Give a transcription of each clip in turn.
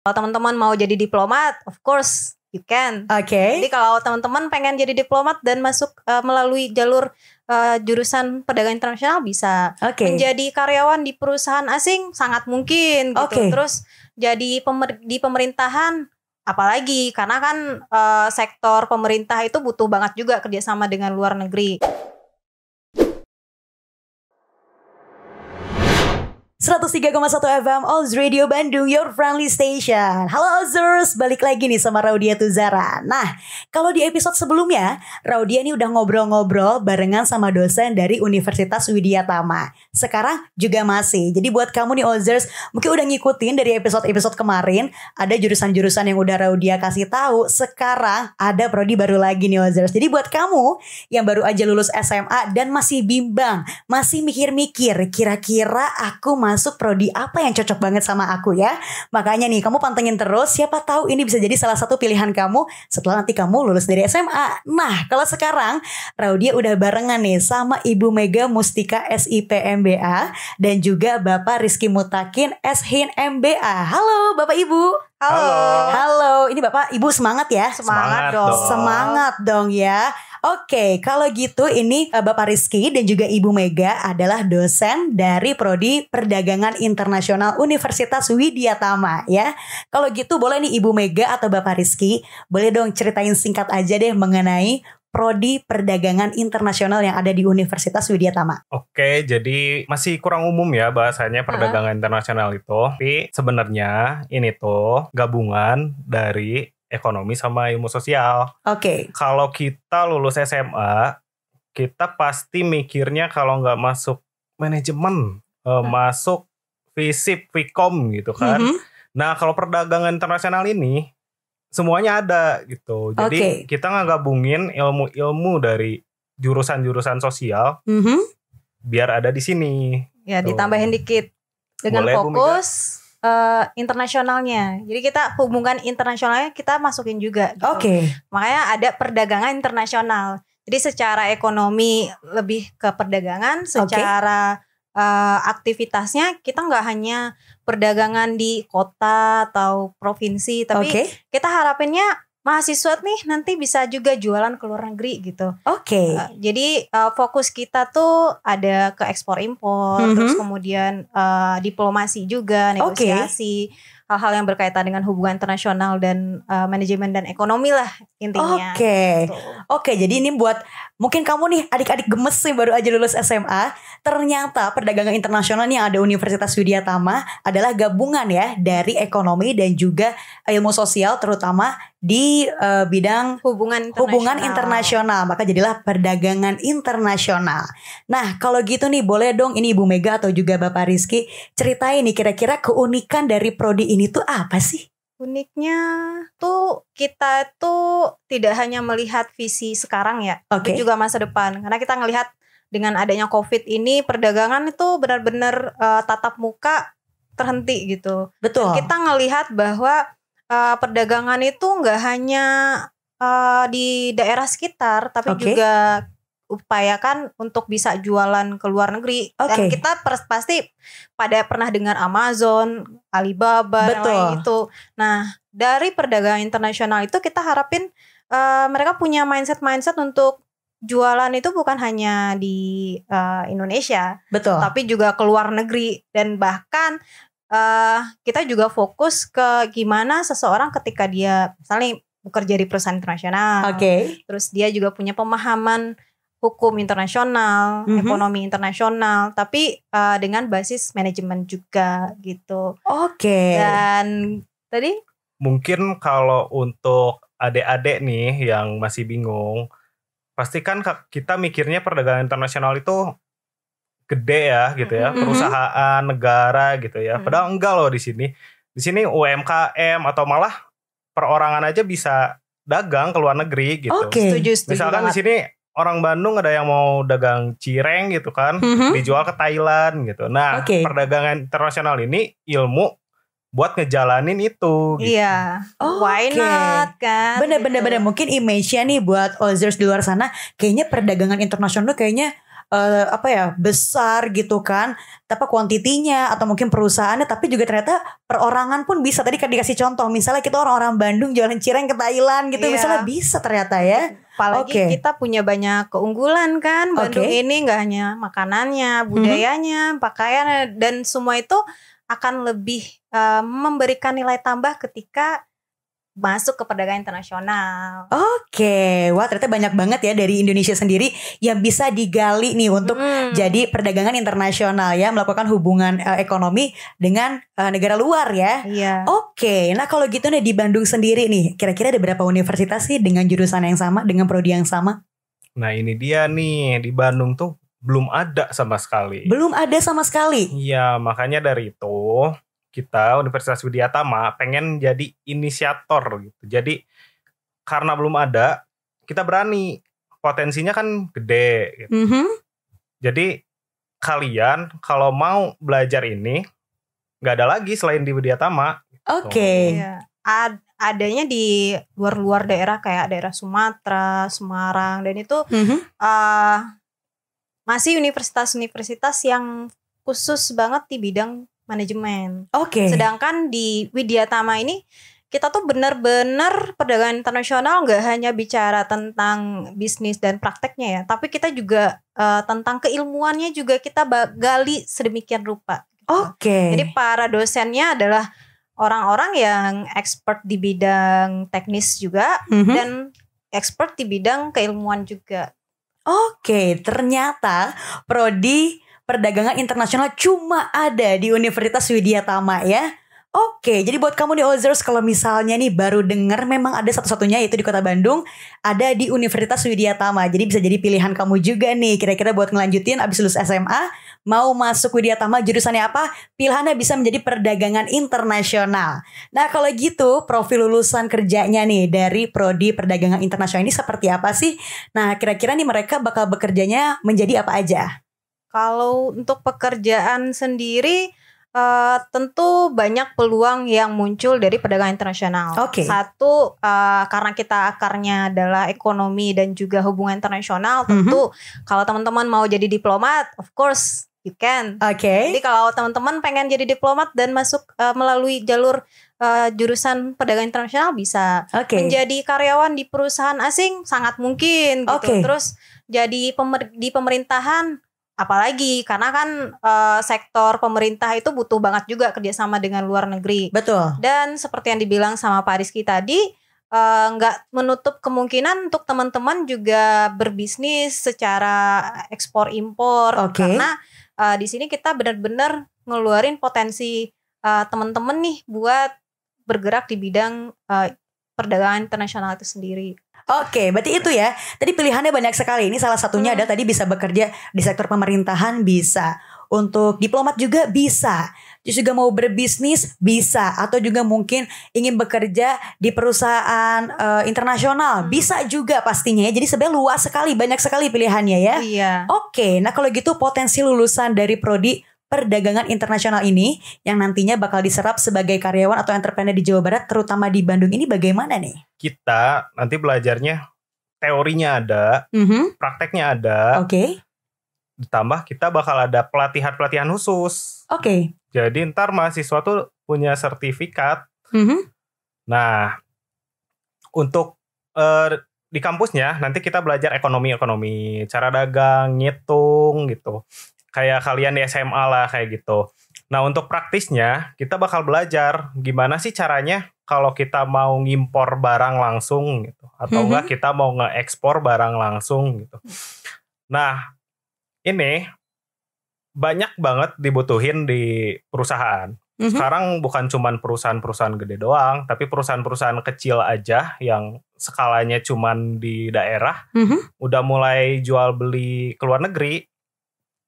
Kalau teman-teman mau jadi diplomat, of course you can. Oke. Jadi kalau teman-teman pengen jadi diplomat dan masuk uh, melalui jalur uh, jurusan perdagangan internasional bisa. Oke. Menjadi karyawan di perusahaan asing sangat mungkin gitu. Oke. Terus jadi pemer- di pemerintahan apalagi karena kan uh, sektor pemerintah itu butuh banget juga kerjasama dengan luar negeri. 103,1 FM Oz Radio Bandung Your Friendly Station. Halo Ozers, balik lagi nih sama Raudia Tuzara Nah, kalau di episode sebelumnya Raudia nih udah ngobrol-ngobrol barengan sama dosen dari Universitas Widya Tama Sekarang juga masih. Jadi buat kamu nih Ozers Mungkin udah ngikutin dari episode-episode kemarin Ada jurusan-jurusan yang udah Raudia kasih tahu Sekarang ada prodi baru lagi nih Ozers. Jadi buat kamu yang baru aja lulus SMA dan masih bimbang Masih mikir-mikir Kira-kira aku masuk prodi apa yang cocok banget sama aku ya. Makanya nih kamu pantengin terus siapa tahu ini bisa jadi salah satu pilihan kamu setelah nanti kamu lulus dari SMA. Nah, kalau sekarang Raudia udah barengan nih sama Ibu Mega Mustika SIP MBA dan juga Bapak Rizky Mutakin SHIN MBA. Halo Bapak Ibu. Halo. Halo, ini Bapak Ibu semangat ya. Semangat, Semangat dong. dong. Semangat dong ya. Oke, kalau gitu ini eh, Bapak Rizky dan juga Ibu Mega adalah dosen dari Prodi Perdagangan Internasional Universitas Widya Tama ya. Kalau gitu boleh nih Ibu Mega atau Bapak Rizky, boleh dong ceritain singkat aja deh mengenai Prodi Perdagangan Internasional yang ada di Universitas Widya Tama. Oke, jadi masih kurang umum ya bahasanya perdagangan internasional itu. Tapi sebenarnya ini tuh gabungan dari ekonomi sama ilmu sosial. Oke. Kalau kita lulus SMA, kita pasti mikirnya kalau nggak masuk manajemen, eh, masuk FISIP, Fikom gitu kan. Mhm. Nah, kalau perdagangan internasional ini semuanya ada gitu. Jadi Oke. kita nggak gabungin ilmu-ilmu dari jurusan-jurusan sosial Mhm. biar ada di sini. Ya, Tuh. ditambahin dikit dengan Boleh, Bu Eh, internasionalnya. Jadi kita hubungan internasionalnya kita masukin juga. gitu. Oke. Makanya ada perdagangan internasional. Jadi secara ekonomi lebih ke perdagangan, secara eh, aktivitasnya kita nggak hanya perdagangan di kota atau provinsi, tapi Oke. kita harapinnya mahasiswa nih nanti bisa juga jualan ke luar negeri gitu. Oke. Uh, jadi uh, fokus kita tuh ada ke ekspor impor, Mhm. terus kemudian uh, diplomasi juga, negosiasi, hal-hal yang berkaitan dengan hubungan internasional dan uh, manajemen dan ekonomi lah intinya. Oke. Gitu. Oke, jadi ini buat mungkin kamu nih adik-adik gemes nih baru aja lulus SMA, ternyata perdagangan internasional yang ada Universitas Widya Tama adalah gabungan ya dari ekonomi dan juga ilmu sosial terutama di eh, bidang Hubungan internasional. hubungan internasional, maka jadilah perdagangan internasional. Nah, kalau gitu nih boleh dong ini Ibu Mega atau juga Bapak Rizky ceritain nih kira-kira keunikan dari prodi ini tuh apa sih? Uniknya tuh kita tuh tidak hanya melihat visi sekarang ya, Oke. tapi juga masa depan. Karena kita ngelihat dengan adanya COVID ini perdagangan itu benar-benar eh, tatap muka terhenti gitu. Betul. Kita ngelihat bahwa eh, perdagangan itu nggak hanya eh, di daerah sekitar, tapi Oke. juga upayakan untuk bisa jualan ke luar negeri. Dan Oke. kita pasti pada pernah dengar Amazon, Alibaba, dan Betul. lain itu. Nah, dari perdagangan internasional itu kita harapin eh, mereka punya mindset-mindset untuk jualan itu bukan hanya di eh, Indonesia, Betul. tapi juga ke luar negeri dan bahkan eh kita juga fokus ke gimana seseorang ketika dia misalnya bekerja di perusahaan internasional, Oke. terus dia juga punya pemahaman hukum internasional, Mhm. ekonomi internasional, tapi eh, dengan basis manajemen juga gitu. Oke. Dan tadi Mungkin kalau untuk adik-adik nih yang masih bingung, pasti kan ka- kita mikirnya perdagangan internasional itu gede ya gitu ya, Mhm. perusahaan, negara gitu ya. Mhm. Padahal enggak loh di sini. Di sini UMKM atau malah perorangan aja bisa dagang ke luar negeri gitu. Oke. setuju setuju Misalkan di sini orang Bandung ada yang mau dagang cireng gitu kan, Mhm. dijual ke Thailand gitu. Nah, Oke. perdagangan internasional ini ilmu buat ngejalanin itu. Gitu. Iya, Oke. why not kan? Bener bener gitu. bener mungkin image-nya nih buat Ozers di luar sana kayaknya perdagangan internasional kayaknya uh, apa ya besar gitu kan, tapi kuantitinya atau mungkin perusahaannya, tapi juga ternyata perorangan pun bisa. Tadi kan dikasih contoh, misalnya kita orang-orang Bandung jualan cireng ke Thailand gitu, Iya. misalnya bisa ternyata ya. Apalagi Oke. kita punya banyak keunggulan kan Bandung. Mhm. ini nggak hanya makanannya, budayanya, pakaiannya dan semua itu akan lebih eh, memberikan nilai tambah ketika masuk ke perdagangan internasional. Oke, wah ternyata banyak banget ya dari Indonesia sendiri yang bisa digali nih untuk Mm. jadi perdagangan internasional ya, melakukan hubungan eh, ekonomi dengan eh, negara luar ya. Iya. Oke, nah kalau gitu nih di Bandung sendiri nih, kira-kira ada berapa universitas sih dengan jurusan yang sama, dengan prodi yang sama? Nah ini dia nih di Bandung tuh belum ada sama sekali. Belum ada sama sekali. Iya makanya dari itu kita Universitas Widyatama pengen jadi inisiator gitu. Jadi karena belum ada kita berani potensinya kan gede. Gitu. Mhm. Jadi kalian kalau mau belajar ini nggak ada lagi selain di Widyatama. Oke. Iya. Ad- adanya di luar-luar daerah kayak daerah Sumatera, Semarang dan itu Mhm. eh masih universitas-universitas yang khusus banget di bidang manajemen. Oke. Sedangkan di Widyatama ini kita tuh benar-benar perdagangan internasional nggak hanya bicara tentang bisnis dan prakteknya ya, tapi kita juga eh, tentang keilmuannya juga kita gali sedemikian rupa. Oke. Jadi para dosennya adalah orang-orang yang expert di bidang teknis juga Mhm. dan expert di bidang keilmuan juga. Oke, ternyata prodi perdagangan internasional cuma ada di Universitas Widyatama ya. Oke, jadi buat kamu nih Ozers kalau misalnya nih baru dengar memang ada satu-satunya yaitu di Kota Bandung ada di Universitas Widyatama. Jadi bisa jadi pilihan kamu juga nih kira-kira buat ngelanjutin abis lulus SMA mau masuk Widyatama jurusannya apa? Pilihannya bisa menjadi perdagangan internasional. Nah, kalau gitu profil lulusan kerjanya nih dari prodi perdagangan internasional ini seperti apa sih? Nah, kira-kira nih mereka bakal bekerjanya menjadi apa aja? Kalau untuk pekerjaan sendiri eh, tentu banyak peluang yang muncul dari perdagangan internasional. Oke. Satu eh, karena kita akarnya adalah ekonomi dan juga hubungan internasional, tentu kalau teman-teman mau jadi diplomat, of course you can. Oke. Jadi kalau teman-teman pengen jadi diplomat dan masuk eh, melalui jalur eh, jurusan perdagangan internasional bisa. Oke. Menjadi karyawan di perusahaan asing sangat mungkin gitu. Oke. Terus jadi pemer- di pemerintahan apalagi karena kan eh, sektor pemerintah itu butuh banget juga kerjasama dengan luar negeri. Betul. Dan seperti yang dibilang sama Pak Rizky tadi, eh, nggak menutup kemungkinan untuk teman-teman juga berbisnis secara ekspor impor Oke. karena eh, di sini kita benar-benar ngeluarin potensi teman-teman nih buat bergerak di bidang eh, perdagangan internasional itu sendiri. Oke, berarti itu ya. Tadi pilihannya banyak sekali. Ini salah satunya Hmm. ada tadi bisa bekerja di sektor pemerintahan bisa. Untuk diplomat juga bisa. Terus juga mau berbisnis bisa atau juga mungkin ingin bekerja di perusahaan eh, internasional Hmm. bisa juga pastinya ya. Jadi sebenarnya luas sekali, banyak sekali pilihannya ya. Iya. Oke, nah kalau gitu potensi lulusan dari prodi perdagangan internasional ini yang nantinya bakal diserap sebagai karyawan atau entrepreneur di Jawa Barat terutama di Bandung ini bagaimana nih? Kita nanti belajarnya teorinya ada, Mhm, prakteknya ada, Oke, ditambah kita bakal ada pelatihan-pelatihan khusus. oke. Jadi ntar mahasiswa tuh punya sertifikat. Mhm, Nah, untuk eh, di kampusnya nanti kita belajar ekonomi-ekonomi, cara dagang, ngitung gitu. Kayak kalian di SMA lah kayak gitu. Nah, untuk praktisnya kita bakal belajar gimana sih caranya kalau kita mau ngimpor barang langsung gitu atau Mhm. enggak kita mau ngeekspor barang langsung gitu. Nah, ini banyak banget dibutuhin di perusahaan. mhm. Sekarang bukan cuman perusahaan-perusahaan gede doang, tapi perusahaan-perusahaan kecil aja yang skalanya cuman di daerah Mhm. udah mulai jual beli ke luar negeri.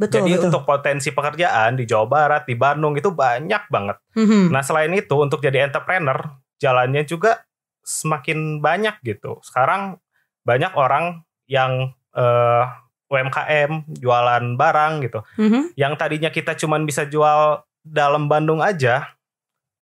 Betul, Jadi betul. untuk potensi pekerjaan di Jawa Barat, di Bandung itu banyak banget. Mhm. Nah, selain itu untuk jadi entrepreneur, jalannya juga semakin banyak gitu. Sekarang banyak orang yang eh, UMKM jualan barang gitu Mhm. yang tadinya kita cuman bisa jual dalam Bandung aja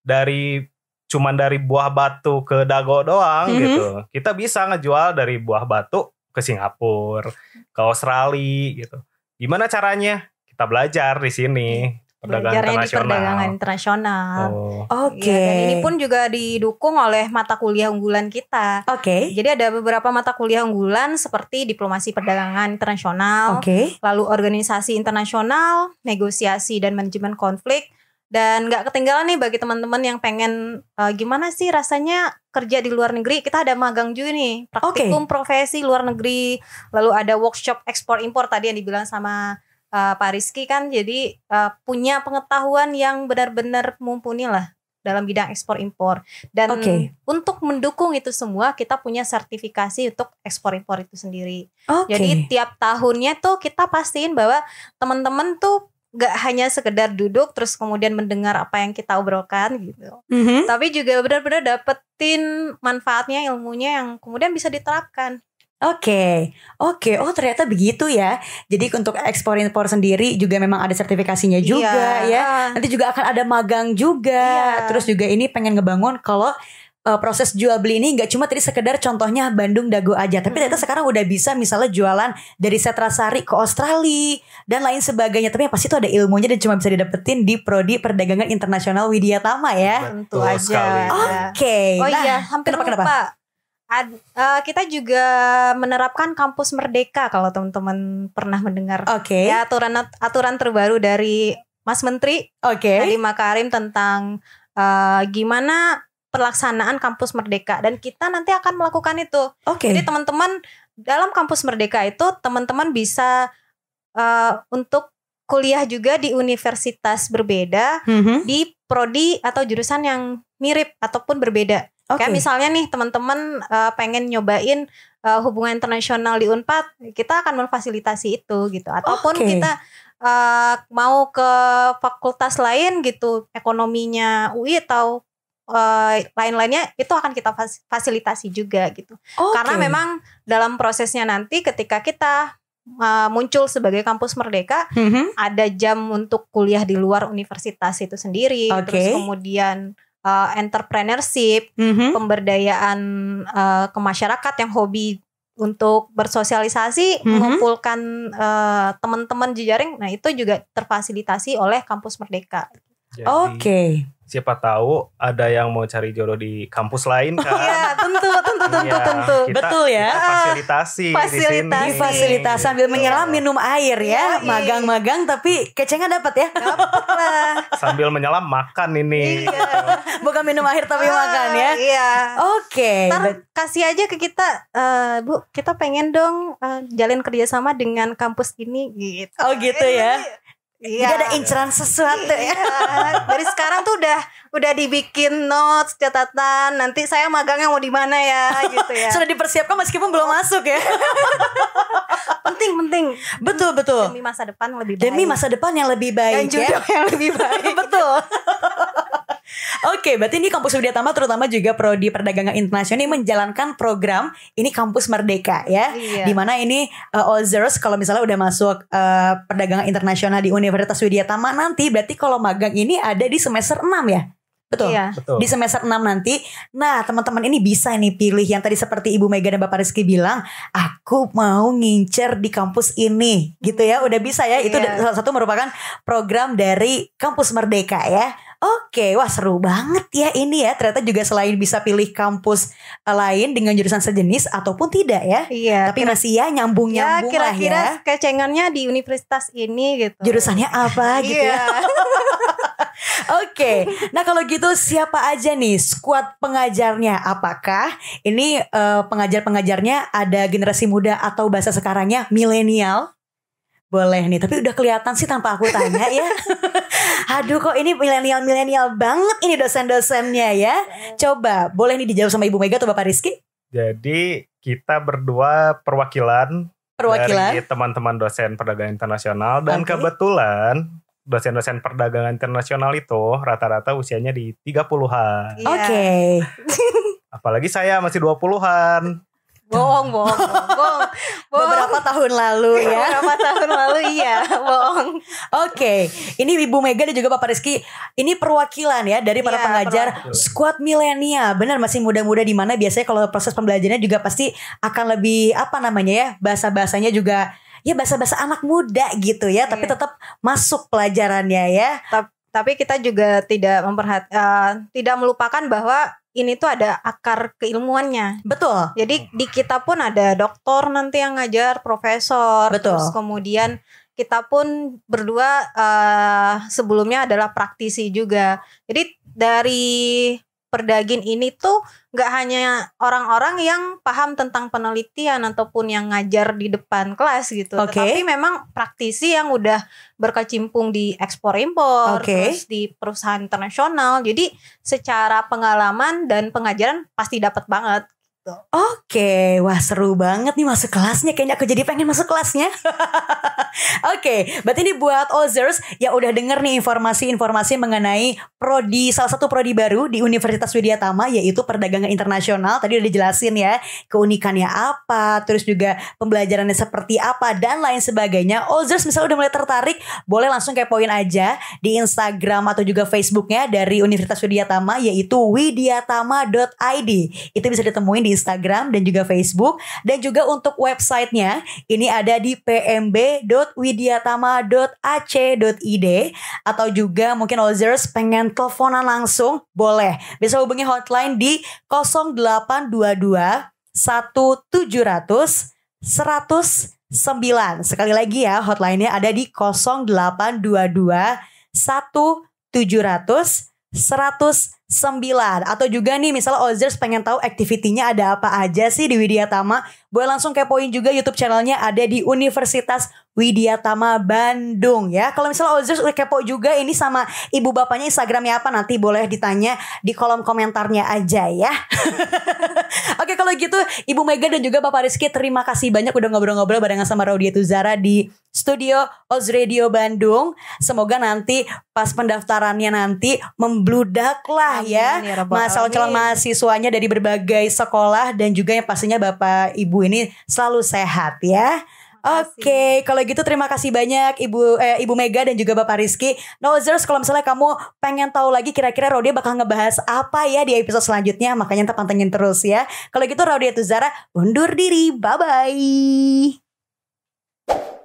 dari cuman dari buah batu ke dago doang Mhm. gitu. Kita bisa ngejual dari buah batu ke Singapura, ke Australia gitu. Gimana caranya? Kita belajar di sini perdagangan Belajarnya di perdagangan internasional. Oh. Oke. Iya, dan ini pun juga didukung oleh mata kuliah unggulan kita. Oke. Jadi ada beberapa mata kuliah unggulan seperti diplomasi perdagangan internasional, Oke. lalu organisasi internasional, negosiasi dan manajemen konflik. Dan nggak ketinggalan nih bagi teman-teman yang pengen eh, gimana sih rasanya kerja di luar negeri. Kita ada magang juga nih, praktikum profesi luar negeri. Lalu ada workshop ekspor impor tadi yang dibilang sama eh, Pak Rizky kan. Jadi eh, punya pengetahuan yang benar-benar mumpuni lah dalam bidang ekspor impor. Dan Oke. untuk mendukung itu semua kita punya sertifikasi untuk ekspor impor itu sendiri. Oke. Jadi tiap tahunnya tuh kita pastiin bahwa teman-teman tuh gak hanya sekedar duduk terus kemudian mendengar apa yang kita obrolkan gitu. Mhm. Tapi juga benar-benar dapetin manfaatnya, ilmunya yang kemudian bisa diterapkan. Oke, oke. Oh ternyata begitu ya. Jadi untuk ekspor impor sendiri juga memang ada sertifikasinya juga Iya. ya. Nanti juga akan ada magang juga. Iya. Terus juga ini pengen ngebangun kalau uh, proses jual beli ini nggak cuma tadi sekedar contohnya Bandung Dago aja, tapi ternyata sekarang udah bisa misalnya jualan dari Setrasari ke Australia dan lain sebagainya. Tapi yang pasti itu ada ilmunya dan cuma bisa didapetin di prodi perdagangan internasional Widya Tama ya. Tentu aja. Oke. Oh nah, iya, hampir kenapa, lupa. kenapa? Ad- eh, kita juga menerapkan kampus merdeka kalau teman-teman pernah mendengar Oke. ya aturan aturan terbaru dari Mas Menteri Oke. Nadiem Makarim tentang eh, gimana pelaksanaan kampus merdeka dan kita nanti akan melakukan itu. Oke. Jadi teman-teman dalam kampus merdeka itu teman-teman bisa eh, untuk kuliah juga di universitas berbeda Mhm. di prodi atau jurusan yang mirip ataupun berbeda. Oke. Kayak misalnya nih teman-teman eh, pengen nyobain eh, hubungan internasional di Unpad, kita akan memfasilitasi itu gitu. Ataupun Oke. kita eh, mau ke fakultas lain gitu, ekonominya UI atau eh, lain-lainnya itu akan kita fas- fasilitasi juga gitu. Oke. Karena memang dalam prosesnya nanti ketika kita eh, muncul sebagai kampus merdeka, Mhm. ada jam untuk kuliah di luar universitas itu sendiri, Oke. terus kemudian uh, entrepreneurship, Mhm. pemberdayaan uh, ke masyarakat yang hobi untuk bersosialisasi, Mhm. mengumpulkan uh, teman-teman jejaring, nah itu juga terfasilitasi oleh kampus Merdeka. Jadi, Oke. siapa tahu ada yang mau cari jodoh di kampus lain kan? Iya, tentu, tentu, tentu, Iya, tentu. kita- Betul ya. kita fasilitasi, Fasilitasi. di sini. Di fasilitas sambil menyelam minum air ya, Iya. magang-magang tapi kecengan dapat ya. Dapat lah. sambil menyelam makan ini. Iya. Bukan minum air tapi makan ya. Iya. Oke. Ntar bet- kasih aja ke kita, eh, Bu, kita pengen dong eh, jalin kerjasama dengan kampus ini gitu. Oh gitu ya. Iya. Jadi ada inceran sesuatu ya. Iya. Dari sekarang tuh udah udah dibikin notes, catatan. Nanti saya magangnya mau di mana ya gitu ya. Sudah dipersiapkan meskipun belum masuk ya. penting penting betul betul. demi masa depan lebih baik. Demi masa depan yang lebih dan baik ya. jodoh yang lebih baik. Betul. Oke, berarti ini kampus Widya Tama terutama juga prodi perdagangan internasional ini menjalankan program ini kampus merdeka ya. Iya. Di mana ini uh, Ozers kalau misalnya udah masuk uh, perdagangan internasional di Universitas Widya Tama nanti berarti kalau magang ini ada di semester 6 ya. Betul. Iya. Betul. Di semester 6 nanti. Nah, teman-teman ini bisa nih pilih yang tadi seperti Ibu Mega dan Bapak Rizky bilang, aku mau ngincer di kampus ini. Gitu ya, udah bisa ya. Itu Iya. salah satu merupakan program dari Kampus Merdeka ya. Oke, wah seru banget ya ini ya. Ternyata juga selain bisa pilih kampus eh, lain dengan jurusan sejenis ataupun tidak ya. Iya. Tapi masih ya ya nyambung-nyambung lah kira-kira ya. kecengannya di universitas ini gitu. Jurusannya apa gitu ya. Iya. Oke, nah kalau gitu siapa aja nih skuad pengajarnya? Apakah ini eh, pengajar-pengajarnya ada generasi muda atau bahasa sekarangnya milenial? Boleh nih, tapi udah kelihatan sih tanpa aku tanya ya. Aduh kok ini milenial-milenial banget ini dosen-dosennya ya. Coba, boleh nih dijawab sama Ibu Mega atau Bapak Rizky? Jadi kita berdua perwakilan Perwakilan. dari teman-teman dosen perdagangan internasional dan Oke. kebetulan dosen-dosen perdagangan internasional itu rata-rata usianya di 30-an. Iya. Oke. Apalagi saya masih 20-an. Bohong, bohong, bohong. Beberapa tahun lalu ya. Beberapa tahun lalu iya, bohong. Oke, ini Ibu Mega dan juga Bapak Rizky, ini perwakilan ya dari para Iya, pengajar perwakilan. squad milenial. Benar masih muda-muda di mana biasanya kalau proses pembelajarannya juga pasti akan lebih apa namanya ya bahasa-bahasanya juga ya bahasa-bahasa anak muda gitu ya, tapi Iya. tetap masuk pelajarannya ya. Tapi kita juga tidak memperhat eh, tidak melupakan bahwa ini tuh ada akar keilmuannya. Betul. Jadi di kita pun ada doktor nanti yang ngajar, profesor. Betul. Terus kemudian kita pun berdua eh, sebelumnya adalah praktisi juga. Jadi dari Perdagin ini tuh nggak hanya orang-orang yang paham tentang penelitian ataupun yang ngajar di depan kelas gitu, Oke. tetapi memang praktisi yang udah berkecimpung di ekspor impor, Oke. terus di perusahaan internasional. Jadi secara pengalaman dan pengajaran pasti dapat banget. Oke, wah seru banget nih masuk kelasnya. Kayaknya aku jadi pengen masuk kelasnya. Oke, berarti ini buat Ozers yang udah denger nih informasi-informasi mengenai prodi salah satu prodi baru di Universitas Widya Tama yaitu perdagangan internasional. Tadi udah dijelasin ya keunikannya apa, terus juga pembelajarannya seperti apa dan lain sebagainya. Ozers misalnya udah mulai tertarik, boleh langsung kepoin aja di Instagram atau juga Facebooknya dari Universitas Widya Tama yaitu widyatama.id. Itu bisa ditemuin di Instagram dan juga Facebook. Dan juga untuk websitenya ini ada di pmb.widyatama.ac.id atau juga mungkin Ozers pengen teleponan langsung boleh. Bisa hubungi hotline di 0822 1700 109 sekali lagi ya hotline-nya ada di 0822 1700 109 atau juga nih misalnya Ozers pengen tahu aktivitinya ada apa aja sih di Widya Tama boleh langsung kepoin juga YouTube channelnya ada di Universitas Widya Tama Bandung ya kalau misalnya Ozers udah kepo juga ini sama ibu bapaknya Instagramnya apa nanti boleh ditanya di kolom komentarnya aja ya Oke kalau gitu Ibu Mega dan juga Bapak Rizky terima kasih banyak udah ngobrol-ngobrol barengan sama Raudia Tuzara di studio Oz Radio Bandung. Semoga nanti pas pendaftarannya nanti membludak lah ya. Amin, ya Masalah calon mahasiswanya dari berbagai sekolah dan juga yang pastinya Bapak Ibu ini selalu sehat ya. Oke, kalau gitu terima kasih banyak Ibu eh, Ibu Mega dan juga Bapak Rizky. Nozers, kalau misalnya kamu pengen tahu lagi kira-kira Raudia bakal ngebahas apa ya di episode selanjutnya, makanya tetap pantengin terus ya. Kalau gitu Raudia Tuzara undur diri. Bye bye.